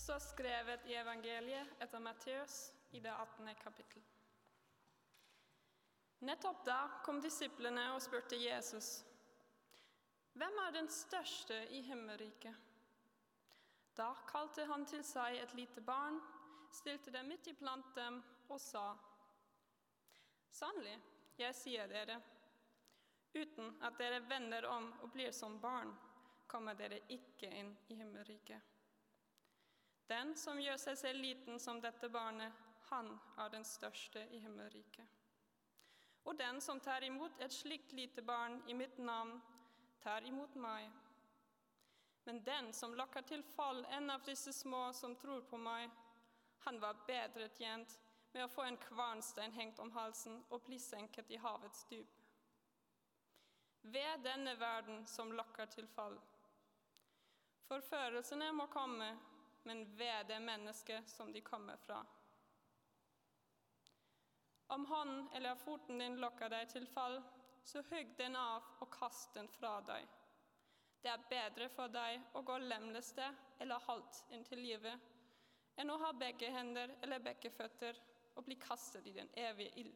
Det står skrevet i evangeliet etter Matteus i det 18. kapittel. Nettopp da kom disiplene og spurte Jesus, 'Hvem er den største i himmelriket?' Da kalte han til seg et lite barn, stilte det midt iblant dem og sa, 'Sannelig, jeg sier dere:" Uten at dere vender om og blir som barn, kommer dere ikke inn i himmelriket. Den som gjør seg selv liten som dette barnet, han er den største i himmelriket. Og den som tar imot et slikt lite barn i mitt navn, tar imot meg. Men den som lokker til fall en av disse små som tror på meg, han var bedre tjent med å få en kvarnstein hengt om halsen og bli senket i havets dyp ved denne verden som lokker til fall. Forførelsene må komme, men ved det mennesket som de kommer fra. Om hånden eller foten din lokker deg til fall, så hugg den av og kast den fra deg. Det er bedre for deg å gå lemleste eller halvt inntil livet enn å ha begge hender eller begge føtter og bli kastet i den evige ild.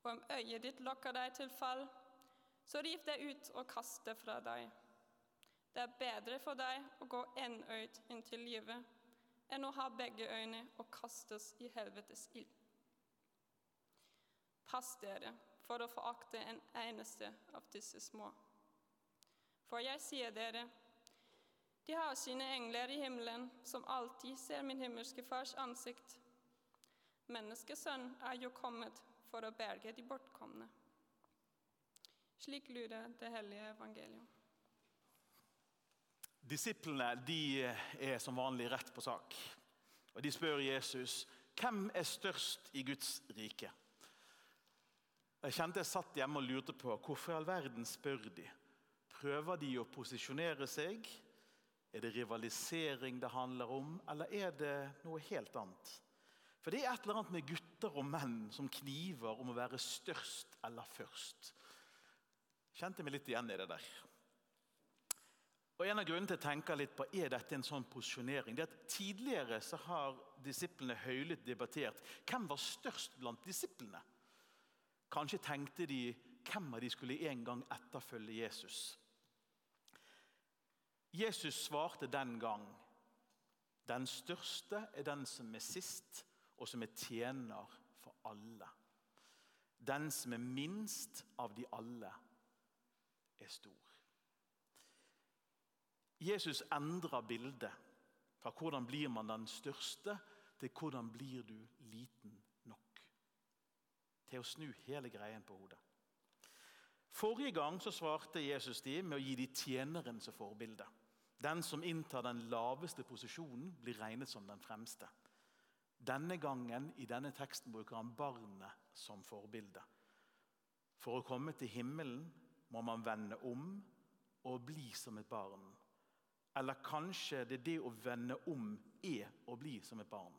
Og om øyet ditt lokker deg til fall, så riv det ut og kast det fra deg. Det er bedre for deg å gå enøyd inntil livet enn å ha begge øyne og kastes i helvetes ild. Pass dere for å forakte en eneste av disse små. For jeg sier dere, de har sine engler i himmelen som alltid ser min himmelske fars ansikt. Menneskesønn er jo kommet for å berge de bortkomne. Slik lyder det hellige evangelium. Disiplene de er som vanlig rett på sak. Og De spør Jesus hvem er størst i Guds rike. Jeg kjente jeg satt hjemme og lurte på hvorfor i all verden spør de. Prøver de å posisjonere seg? Er det rivalisering det handler om, eller er det noe helt annet? For det er et eller annet med gutter og menn som kniver om å være størst eller først. Kjente meg litt igjen i det der. Og En av grunnene til å tenke litt på er dette en sånn posisjonering, det er at Tidligere så har disiplene høylytt debattert hvem var størst blant disiplene. Kanskje tenkte de hvem av de skulle en gang etterfølge Jesus. Jesus svarte den gang den største er den som er sist, og som er tjener for alle. Den som er minst av de alle, er stor. Jesus endrer bildet fra hvordan blir man den største, til hvordan blir du liten nok. Til å snu hele greien på hodet. Forrige gang så svarte Jesus de med å gi de tjeneren som forbilde. Den som inntar den laveste posisjonen, blir regnet som den fremste. Denne gangen i denne teksten bruker han barnet som forbilde. For å komme til himmelen må man vende om og bli som et barn. Eller kanskje det er det å vende om er å bli som et barn.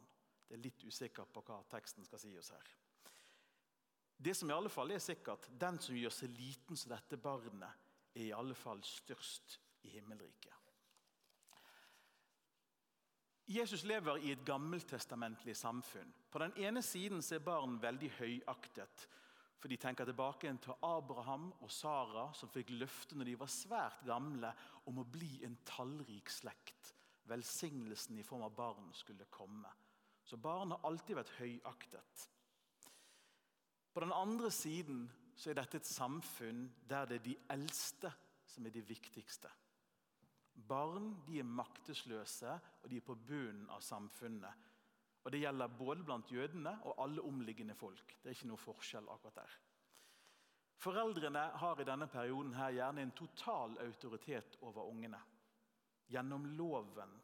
Det er litt usikkert på hva teksten skal si oss her. Det som i alle fall er sikkert, Den som gjør seg liten som dette barnet, er i alle fall størst i himmelriket. Jesus lever i et gammeltestamentlig samfunn. På den ene siden er barn veldig høyaktet. For de tenker tilbake til Abraham og Sara, som fikk løfte når de var svært gamle, om å bli en tallrik slekt. Velsignelsen i form av barn skulle komme. Så barn har alltid vært høyaktet. På den andre siden så er dette et samfunn der det er de eldste som er de viktigste. Barn de er maktesløse, og de er på bunnen av samfunnet. Og Det gjelder både blant jødene og alle omliggende folk. Det er ikke noe forskjell akkurat der. Foreldrene har i denne perioden her gjerne en total autoritet over ungene. Gjennom loven.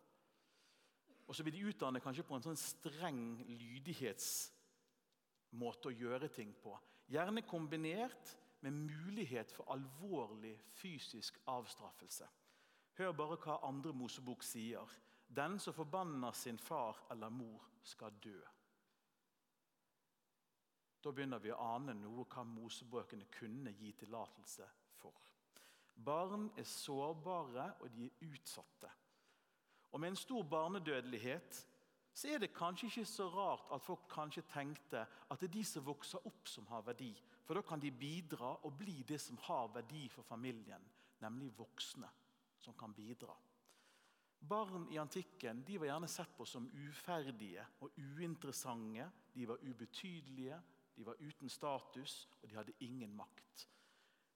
Og så vil de utdanne kanskje på en sånn streng lydighetsmåte å gjøre ting på. Gjerne kombinert med mulighet for alvorlig fysisk avstraffelse. Hør bare hva andre Mosebok sier. Den som forbanner sin far eller mor, skal dø. Da begynner vi å ane noe hva Mosebøkene kunne gi tillatelse for. Barn er sårbare, og de er utsatte. Og med en stor barnedødelighet så er det kanskje ikke så rart at folk kanskje tenkte at det er de som vokser opp, som har verdi. For da kan de bidra og bli det som har verdi for familien, nemlig voksne som kan bidra. Barn i antikken de var gjerne sett på som uferdige og uinteressante. De var ubetydelige, de var uten status, og de hadde ingen makt.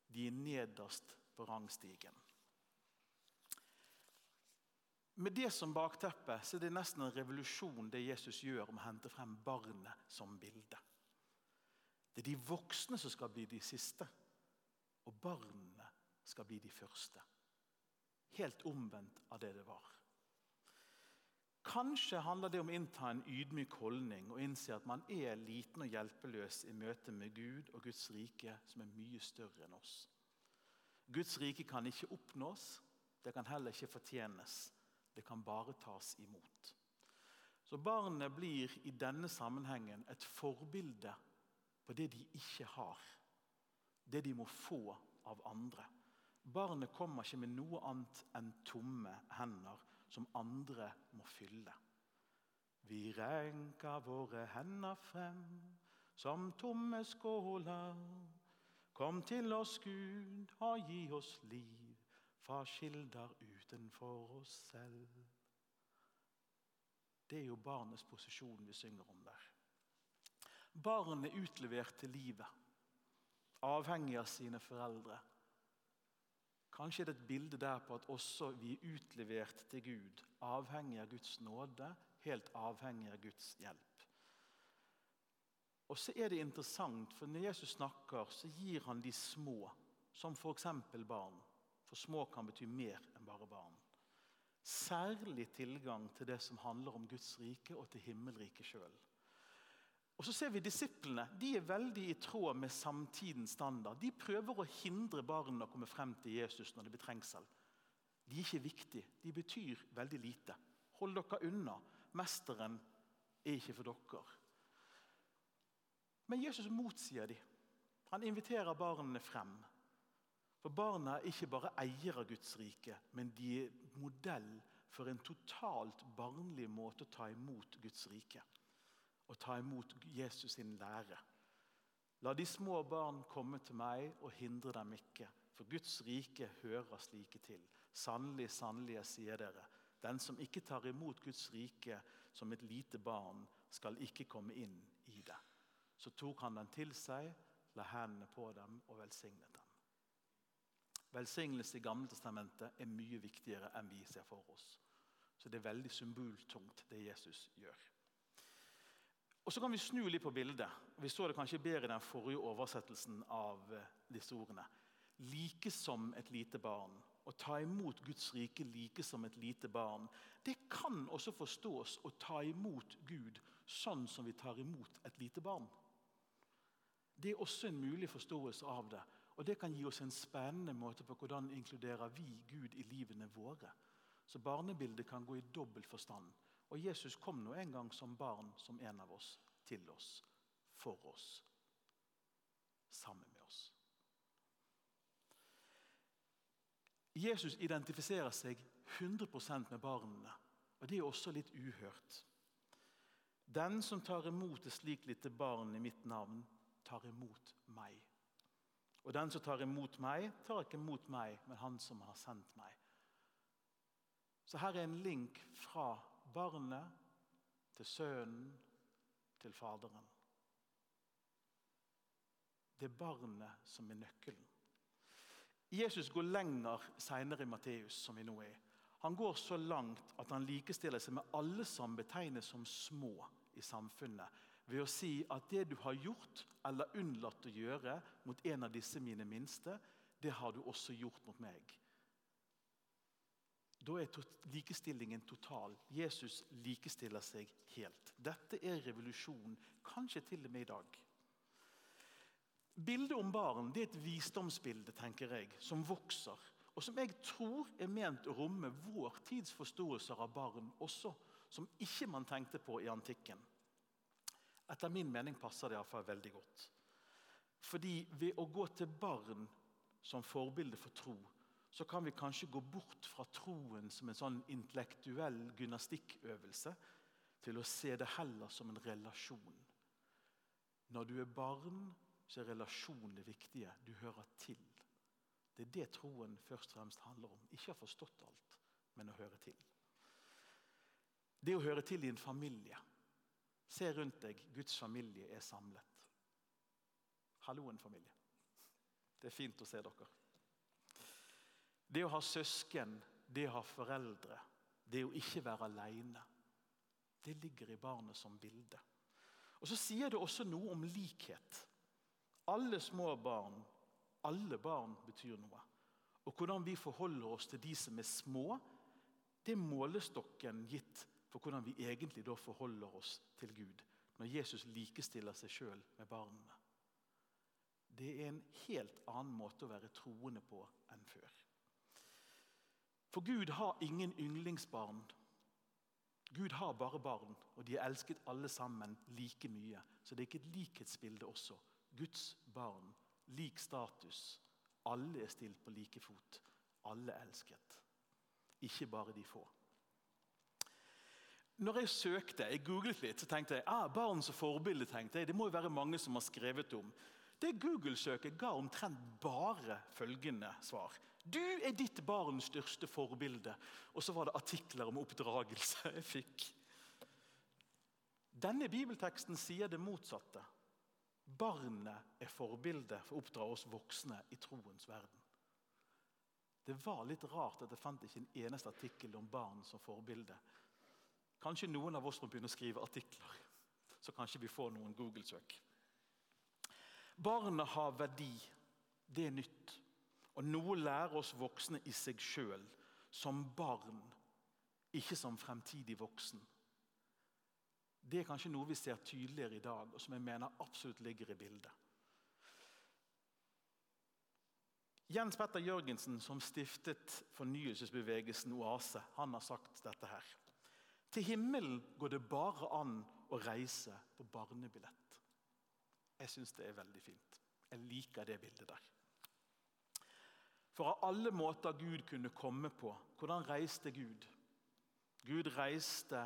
De er nederst på rangstigen. Med det som bakteppe så er det nesten en revolusjon det Jesus gjør om å hente frem barnet som bilde. Det er de voksne som skal bli de siste, og barna skal bli de første. Helt omvendt av det det var. Kanskje handler det om å innta en ydmyk holdning og innse at man er liten og hjelpeløs i møte med Gud og Guds rike, som er mye større enn oss. Guds rike kan ikke oppnås, det kan heller ikke fortjenes. Det kan bare tas imot. Så Barnet blir i denne sammenhengen et forbilde på det de ikke har. Det de må få av andre. Barnet kommer ikke med noe annet enn tomme hender som andre må fylle. Vi renker våre hender frem som tomme skåler. Kom til oss, Gud, og gi oss liv fra kilder utenfor oss selv. Det er jo barnets posisjon vi synger om der. Barnet utlevert til livet, avhengig av sine foreldre. Kanskje er det et bilde der på at også vi er utlevert til Gud, avhengig av Guds nåde, helt avhengig av Guds hjelp. Og så er det interessant, for Når Jesus snakker, så gir han de små, som f.eks. barn, for små kan bety mer enn bare barn. Særlig tilgang til det som handler om Guds rike og til himmelriket sjøl. Og så ser vi Disiplene de er veldig i tråd med samtidens standard. De prøver å hindre barna å komme frem til Jesus når det blir trengsel. De er ikke viktige. De betyr veldig lite. Hold dere unna. Mesteren er ikke for dere. Men Jesus motsier dem. Han inviterer barna frem. For Barna er ikke bare eiere av Guds rike, men de er modell for en totalt barnlig måte å ta imot Guds rike. Og ta imot Jesus sin lære. La de små barn komme til meg, og hindre dem ikke. For Guds rike hører slike til. Sannelig, sannelig, jeg sier dere, den som ikke tar imot Guds rike som et lite barn, skal ikke komme inn i det. Så tok han den til seg, la hendene på dem og velsignet dem. Velsignelse i Gammeltestamentet er mye viktigere enn vi ser for oss. Så det er veldig symboltungt, det Jesus gjør. Og Så kan vi snu litt på bildet. Vi så det kanskje bedre i den forrige oversettelsen av eh, disse ordene. Like som et lite barn. Å ta imot Guds rike like som et lite barn. Det kan også forstås å ta imot Gud sånn som vi tar imot et lite barn. Det er også en mulig forståelse av det. Og Det kan gi oss en spennende måte på hvordan inkluderer vi Gud i livene våre. Så barnebildet kan gå i dobbel forstand. Og Jesus kom nå en gang som barn, som en av oss, til oss, for oss, sammen med oss. Jesus identifiserer seg 100% med barna, og det er også litt uhørt. Den som tar imot et slikt lite barn i mitt navn, tar imot meg. Og den som tar imot meg, tar ikke imot meg, men han som har sendt meg. Så her er en link fra barnet til sønnen til Faderen. Det er barnet som er nøkkelen. Jesus går lenger senere i Matteus, som vi nå er. Han går så langt at han likestiller seg med alle som betegnes som små i samfunnet ved å si at det du har gjort eller unnlatt å gjøre mot en av disse mine minste, det har du også gjort mot meg. Da er likestillingen total. Jesus likestiller seg helt. Dette er revolusjonen, kanskje til og med i dag. Bildet om barn det er et visdomsbilde tenker jeg, som vokser. Og som jeg tror er ment å romme vår tids forståelser av barn også, som ikke man tenkte på i antikken. Etter min mening passer det iallfall veldig godt. Fordi ved å gå til barn som forbilde for tro, så kan vi kanskje gå bort fra troen som en sånn intellektuell gymnastikkøvelse til å se det heller som en relasjon. Når du er barn, så er relasjonen det viktige. Du hører til. Det er det troen først og fremst handler om. Ikke å ha forstått alt, men å høre til. Det å høre til i en familie. Se rundt deg. Guds familie er samlet. Hallo, en familie. Det er fint å se dere. Det å ha søsken, det å ha foreldre, det å ikke være alene. Det ligger i barnet som bilde. Og Så sier det også noe om likhet. Alle små barn, alle barn betyr noe. Og hvordan vi forholder oss til de som er små, det er målestokken gitt for hvordan vi egentlig da forholder oss til Gud. Når Jesus likestiller seg sjøl med barna. Det er en helt annen måte å være troende på enn før. For Gud har ingen yndlingsbarn. Gud har bare barn, og de er elsket alle sammen like mye. Så det er ikke et likhetsbilde også. Guds barn, lik status. Alle er stilt på like fot. Alle er elsket. Ikke bare de få. Når jeg søkte, jeg googlet litt, så tenkte jeg ah, barn som forbilde. tenkte jeg, Det må jo være mange som har skrevet om. Det Google-søket ga omtrent bare følgende svar. Du er ditt barns største forbilde. Og så var det artikler om oppdragelse jeg fikk. Denne bibelteksten sier det motsatte. Barnet er forbildet for å oppdra oss voksne i troens verden. Det var litt rart at jeg fant ikke en eneste artikkel om barn som forbilde. Kanskje noen av oss må begynne å skrive artikler, så kanskje vi får noen Google-søk. Barnet har verdi. Det er nytt. Og noe lærer oss voksne i seg sjøl, som barn, ikke som fremtidig voksen. Det er kanskje noe vi ser tydeligere i dag, og som jeg mener absolutt ligger i bildet. Jens Petter Jørgensen, som stiftet fornyelsesbevegelsen Oase, han har sagt dette her. Til himmelen går det bare an å reise på barnebillett. Jeg syns det er veldig fint. Jeg liker det bildet der. For av alle måter Gud kunne komme på, hvordan reiste Gud? Gud reiste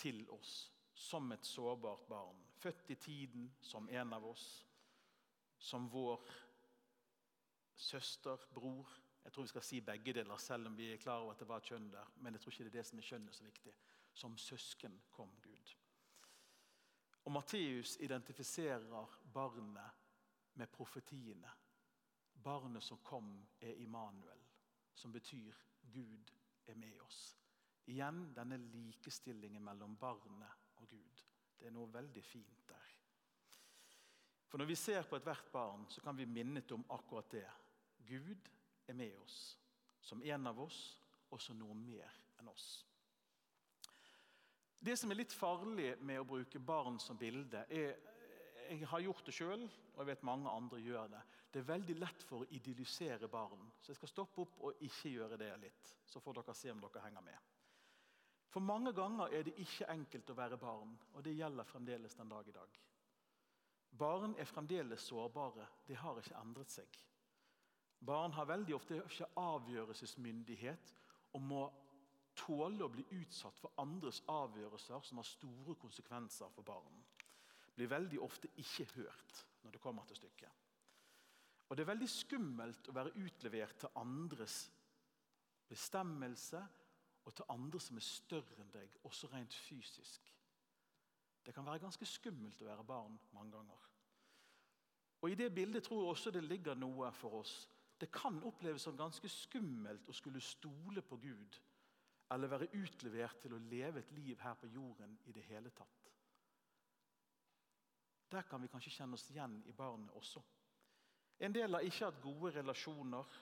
til oss som et sårbart barn. Født i tiden som en av oss. Som vår søster, bror. Jeg tror vi skal si begge deler, selv om vi er klar over at det var kjønn der. Men jeg tror ikke det er det som er kjønnet så viktig. Som søsken kom. Og Matteus identifiserer barnet med profetiene. Barnet som kom, er Immanuel, som betyr Gud er med oss. Igjen denne likestillingen mellom barnet og Gud. Det er noe veldig fint der. For Når vi ser på ethvert barn, så kan vi minnet om akkurat det. Gud er med oss, som en av oss, og som noe mer enn oss. Det som er litt farlig med å bruke barn som bilde, er Jeg har gjort det sjøl, og jeg vet mange andre gjør det. Det er veldig lett for å idyllisere barn. Så jeg skal stoppe opp og ikke gjøre det litt. Så får dere se om dere henger med. For mange ganger er det ikke enkelt å være barn, og det gjelder fremdeles den dag i dag. Barn er fremdeles sårbare. De har ikke endret seg. Barn har veldig ofte ikke avgjørelsesmyndighet og må tåle å bli utsatt for andres avgjørelser som har store konsekvenser for barn. Blir veldig ofte ikke hørt når det kommer til stykket. Og Det er veldig skummelt å være utlevert til andres bestemmelse og til andre som er større enn deg, også rent fysisk. Det kan være ganske skummelt å være barn mange ganger. Og I det bildet tror jeg også det ligger noe for oss. Det kan oppleves som ganske skummelt å skulle stole på Gud eller være utlevert til å leve et liv her på jorden i det hele tatt. Der kan vi kanskje kjenne oss igjen i barnet også. En del har ikke hatt gode relasjoner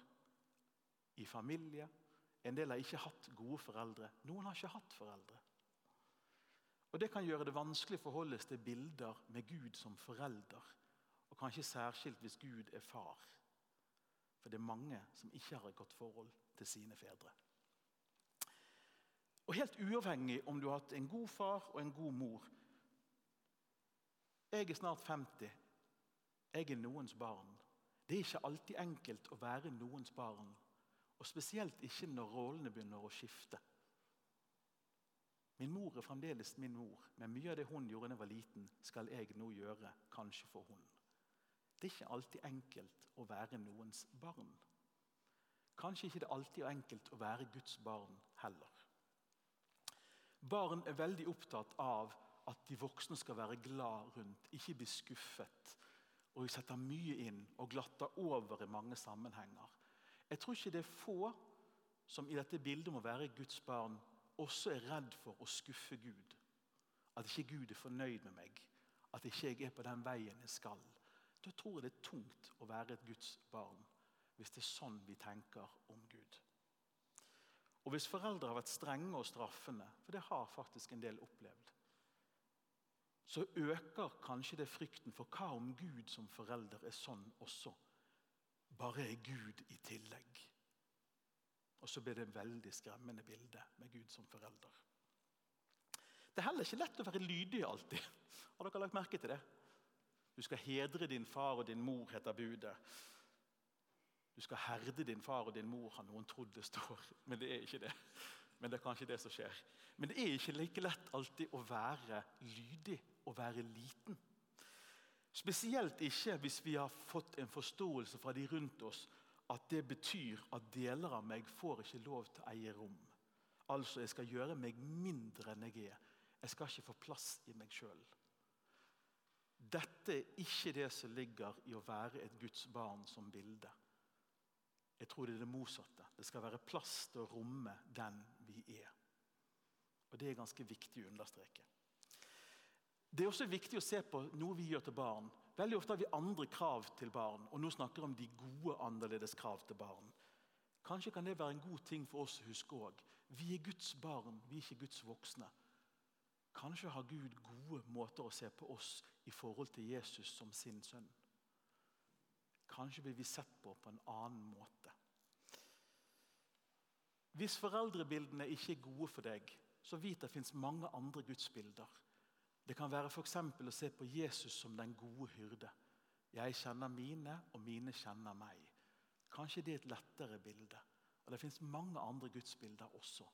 i familie. En del har ikke hatt gode foreldre. Noen har ikke hatt foreldre. Og Det kan gjøre det vanskelig å forholde seg til bilder med Gud som forelder. Og kanskje særskilt hvis Gud er far. For det er mange som ikke har et godt forhold til sine fedre. Og Helt uavhengig om du har hatt en god far og en god mor Jeg er snart 50. Jeg er noens barn. Det er ikke alltid enkelt å være noens barn. Og spesielt ikke når rollene begynner å skifte. Min mor er fremdeles min mor, men mye av det hun gjorde da jeg var liten, skal jeg nå gjøre, kanskje for hun. Det er ikke alltid enkelt å være noens barn. Kanskje ikke det alltid er enkelt å være Guds barn heller. Barn er veldig opptatt av at de voksne skal være glad rundt, ikke bli skuffet. Og vi setter mye inn og glatter over i mange sammenhenger. Jeg tror ikke det er få som i dette bildet om å være Guds barn også er redd for å skuffe Gud. At ikke Gud er fornøyd med meg, at ikke jeg er på den veien jeg skal. Da tror jeg det er tungt å være et Guds barn, hvis det er sånn vi tenker om Gud. Og Hvis foreldre har vært strenge og straffende, for det har faktisk en del opplevd, så øker kanskje det frykten for hva om Gud som forelder er sånn også? Bare er Gud i tillegg. Og så blir det et veldig skremmende bilde med Gud som forelder. Det er heller ikke lett å være lydig alltid. Har dere lagt merke til det? Du skal hedre din far og din mor, heter budet. Du skal herde din far og din mor, har noen trodd det står. Men det er ikke det. Men det er kanskje det som skjer. Men det er ikke like lett alltid å være lydig og være liten. Spesielt ikke hvis vi har fått en forståelse fra de rundt oss at det betyr at deler av meg får ikke lov til å eie rom. Altså, jeg skal gjøre meg mindre enn jeg er. Jeg skal ikke få plass i meg sjøl. Dette er ikke det som ligger i å være et Guds barn som bilde. Jeg tror det er det motsatte. Det skal være plass til å romme den vi er. Og Det er ganske viktig å understreke. Det er også viktig å se på noe vi gjør til barn Veldig ofte har vi andre krav til barn, og nå snakker vi om de gode annerledes krav til barn. Kanskje kan det være en god ting for oss å huske òg. Vi er Guds barn, vi er ikke Guds voksne. Kanskje har Gud gode måter å se på oss i forhold til Jesus som sin sønn. Kanskje blir vi sett på på en annen måte. Hvis foreldrebildene ikke er gode for deg, så vit det fins mange andre gudsbilder. Det kan være f.eks. å se på Jesus som den gode hyrde. Jeg kjenner mine, og mine kjenner meg. Kanskje det er et lettere bilde. Og Det fins mange andre gudsbilder også.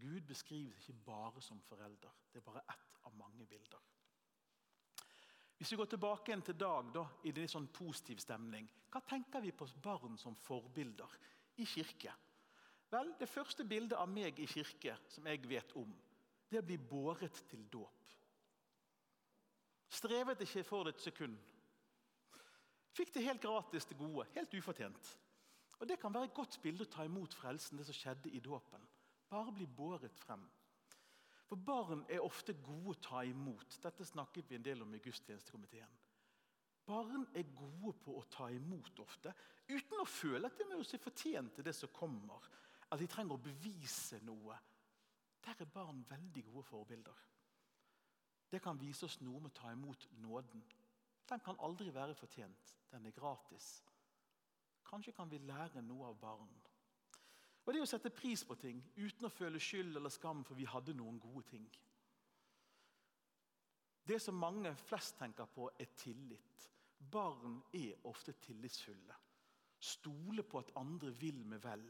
Gud beskrives ikke bare som forelder. Det er bare ett av mange bilder. Hvis vi går tilbake igjen til Dag da, i en sånn positiv stemning, hva tenker vi på barn som forbilder i kirke? Vel, Det første bildet av meg i kirke som jeg vet om, det er å bli båret til dåp. Strevet ikke for det et sekund. Fikk det helt gratis til gode, helt ufortjent. Og Det kan være et godt bilde å ta imot frelsen, det som skjedde i dåpen. Bare bli båret frem. For barn er ofte gode å ta imot. Dette snakket vi en del om i gudstjenestekomiteen. Barn er gode på å ta imot ofte, uten å føle at de må seg fortjent til det som kommer. At de trenger å bevise noe. Der er barn veldig gode forbilder. Det kan vise oss noe med å ta imot nåden. Den kan aldri være fortjent. Den er gratis. Kanskje kan vi lære noe av barn. Og Det å sette pris på ting uten å føle skyld eller skam for vi hadde noen gode ting. Det som mange flest tenker på, er tillit. Barn er ofte tillitsfulle. Stole på at andre vil med vel.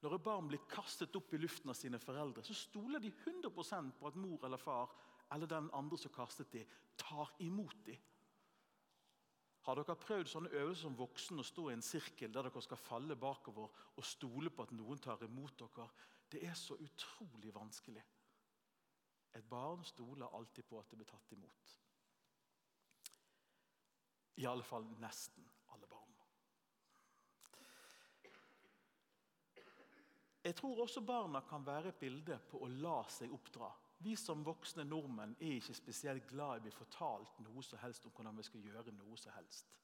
Når et barn blir kastet opp i luften av sine foreldre, så stoler de 100% på at mor eller far eller den andre som kastet dem, tar imot dem. Har dere prøvd sånne øvelser som voksen å stå i en sirkel der dere skal falle bakover og stole på at noen tar imot dere? Det er så utrolig vanskelig. Et barn stoler alltid på at det blir tatt imot. I alle fall nesten alle barn. Jeg tror også barna kan være et bilde på å la seg oppdra. Vi som voksne nordmenn er ikke spesielt glad i å bli fortalt noe som helst om hvordan vi skal gjøre noe som helst.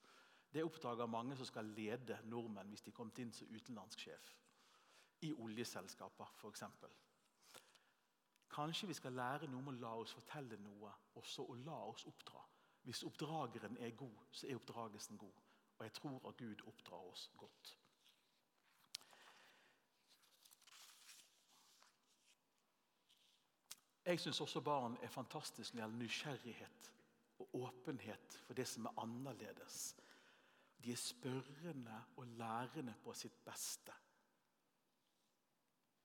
Det oppdager mange som skal lede nordmenn hvis de kom inn som utenlandsk sjef. I oljeselskaper, f.eks. Kanskje vi skal lære noe om å la oss fortelle noe, også å la oss oppdra. Hvis oppdrageren er god, så er oppdragelsen god. Og jeg tror at Gud oppdrar oss godt. Jeg syns også barn er fantastisk når det gjelder nysgjerrighet og åpenhet for det som er annerledes. De er spørrende og lærende på sitt beste.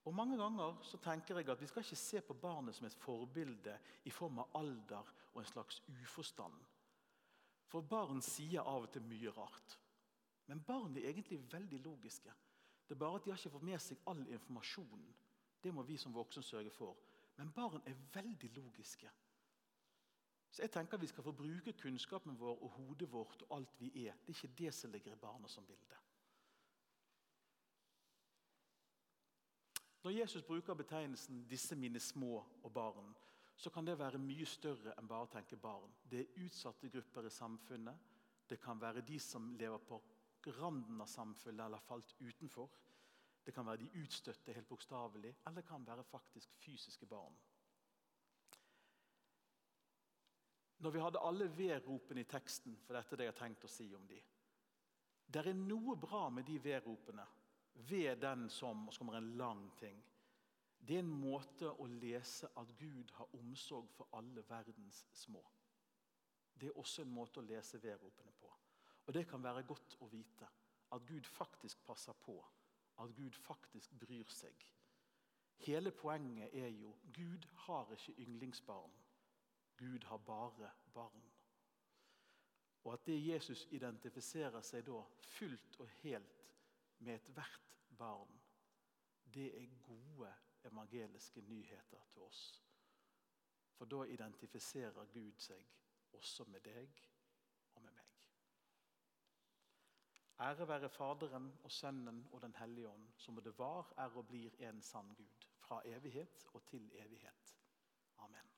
Og Mange ganger så tenker jeg at vi skal ikke se på barnet som et forbilde i form av alder og en slags uforstand. For barn sier av og til mye rart. Men barn er egentlig veldig logiske. Det er bare at De har ikke fått med seg all informasjonen. Det må vi som voksne sørge for. Men barn er veldig logiske. Så jeg tenker Vi skal få bruke kunnskapen vår og hodet vårt og alt vi er. Det er ikke det som ligger i barna som bilde. Når Jesus bruker betegnelsen 'disse mine små og barn', så kan det være mye større enn bare å tenke barn. Det er utsatte grupper i samfunnet. Det kan være de som lever på randen av samfunnet eller falt utenfor. Det kan være de utstøtte helt bokstavelig, eller det kan være faktisk fysiske barn. Når vi hadde alle V-ropene i teksten, for dette er det jeg har tenkt å si om de. Det er noe bra med de V-ropene. Ved den som Og så kommer en lang ting. Det er en måte å lese at Gud har omsorg for alle verdens små. Det er også en måte å lese V-ropene på. Og Det kan være godt å vite at Gud faktisk passer på. At Gud faktisk bryr seg. Hele poenget er jo Gud har ikke yndlingsbarn. Gud har bare barn. Og at det Jesus identifiserer seg da fullt og helt med ethvert barn, det er gode evangeliske nyheter til oss. For da identifiserer Gud seg også med deg Ære være Faderen og Sønnen og Den hellige ånd, som det var, er og blir en sann Gud, fra evighet og til evighet. Amen.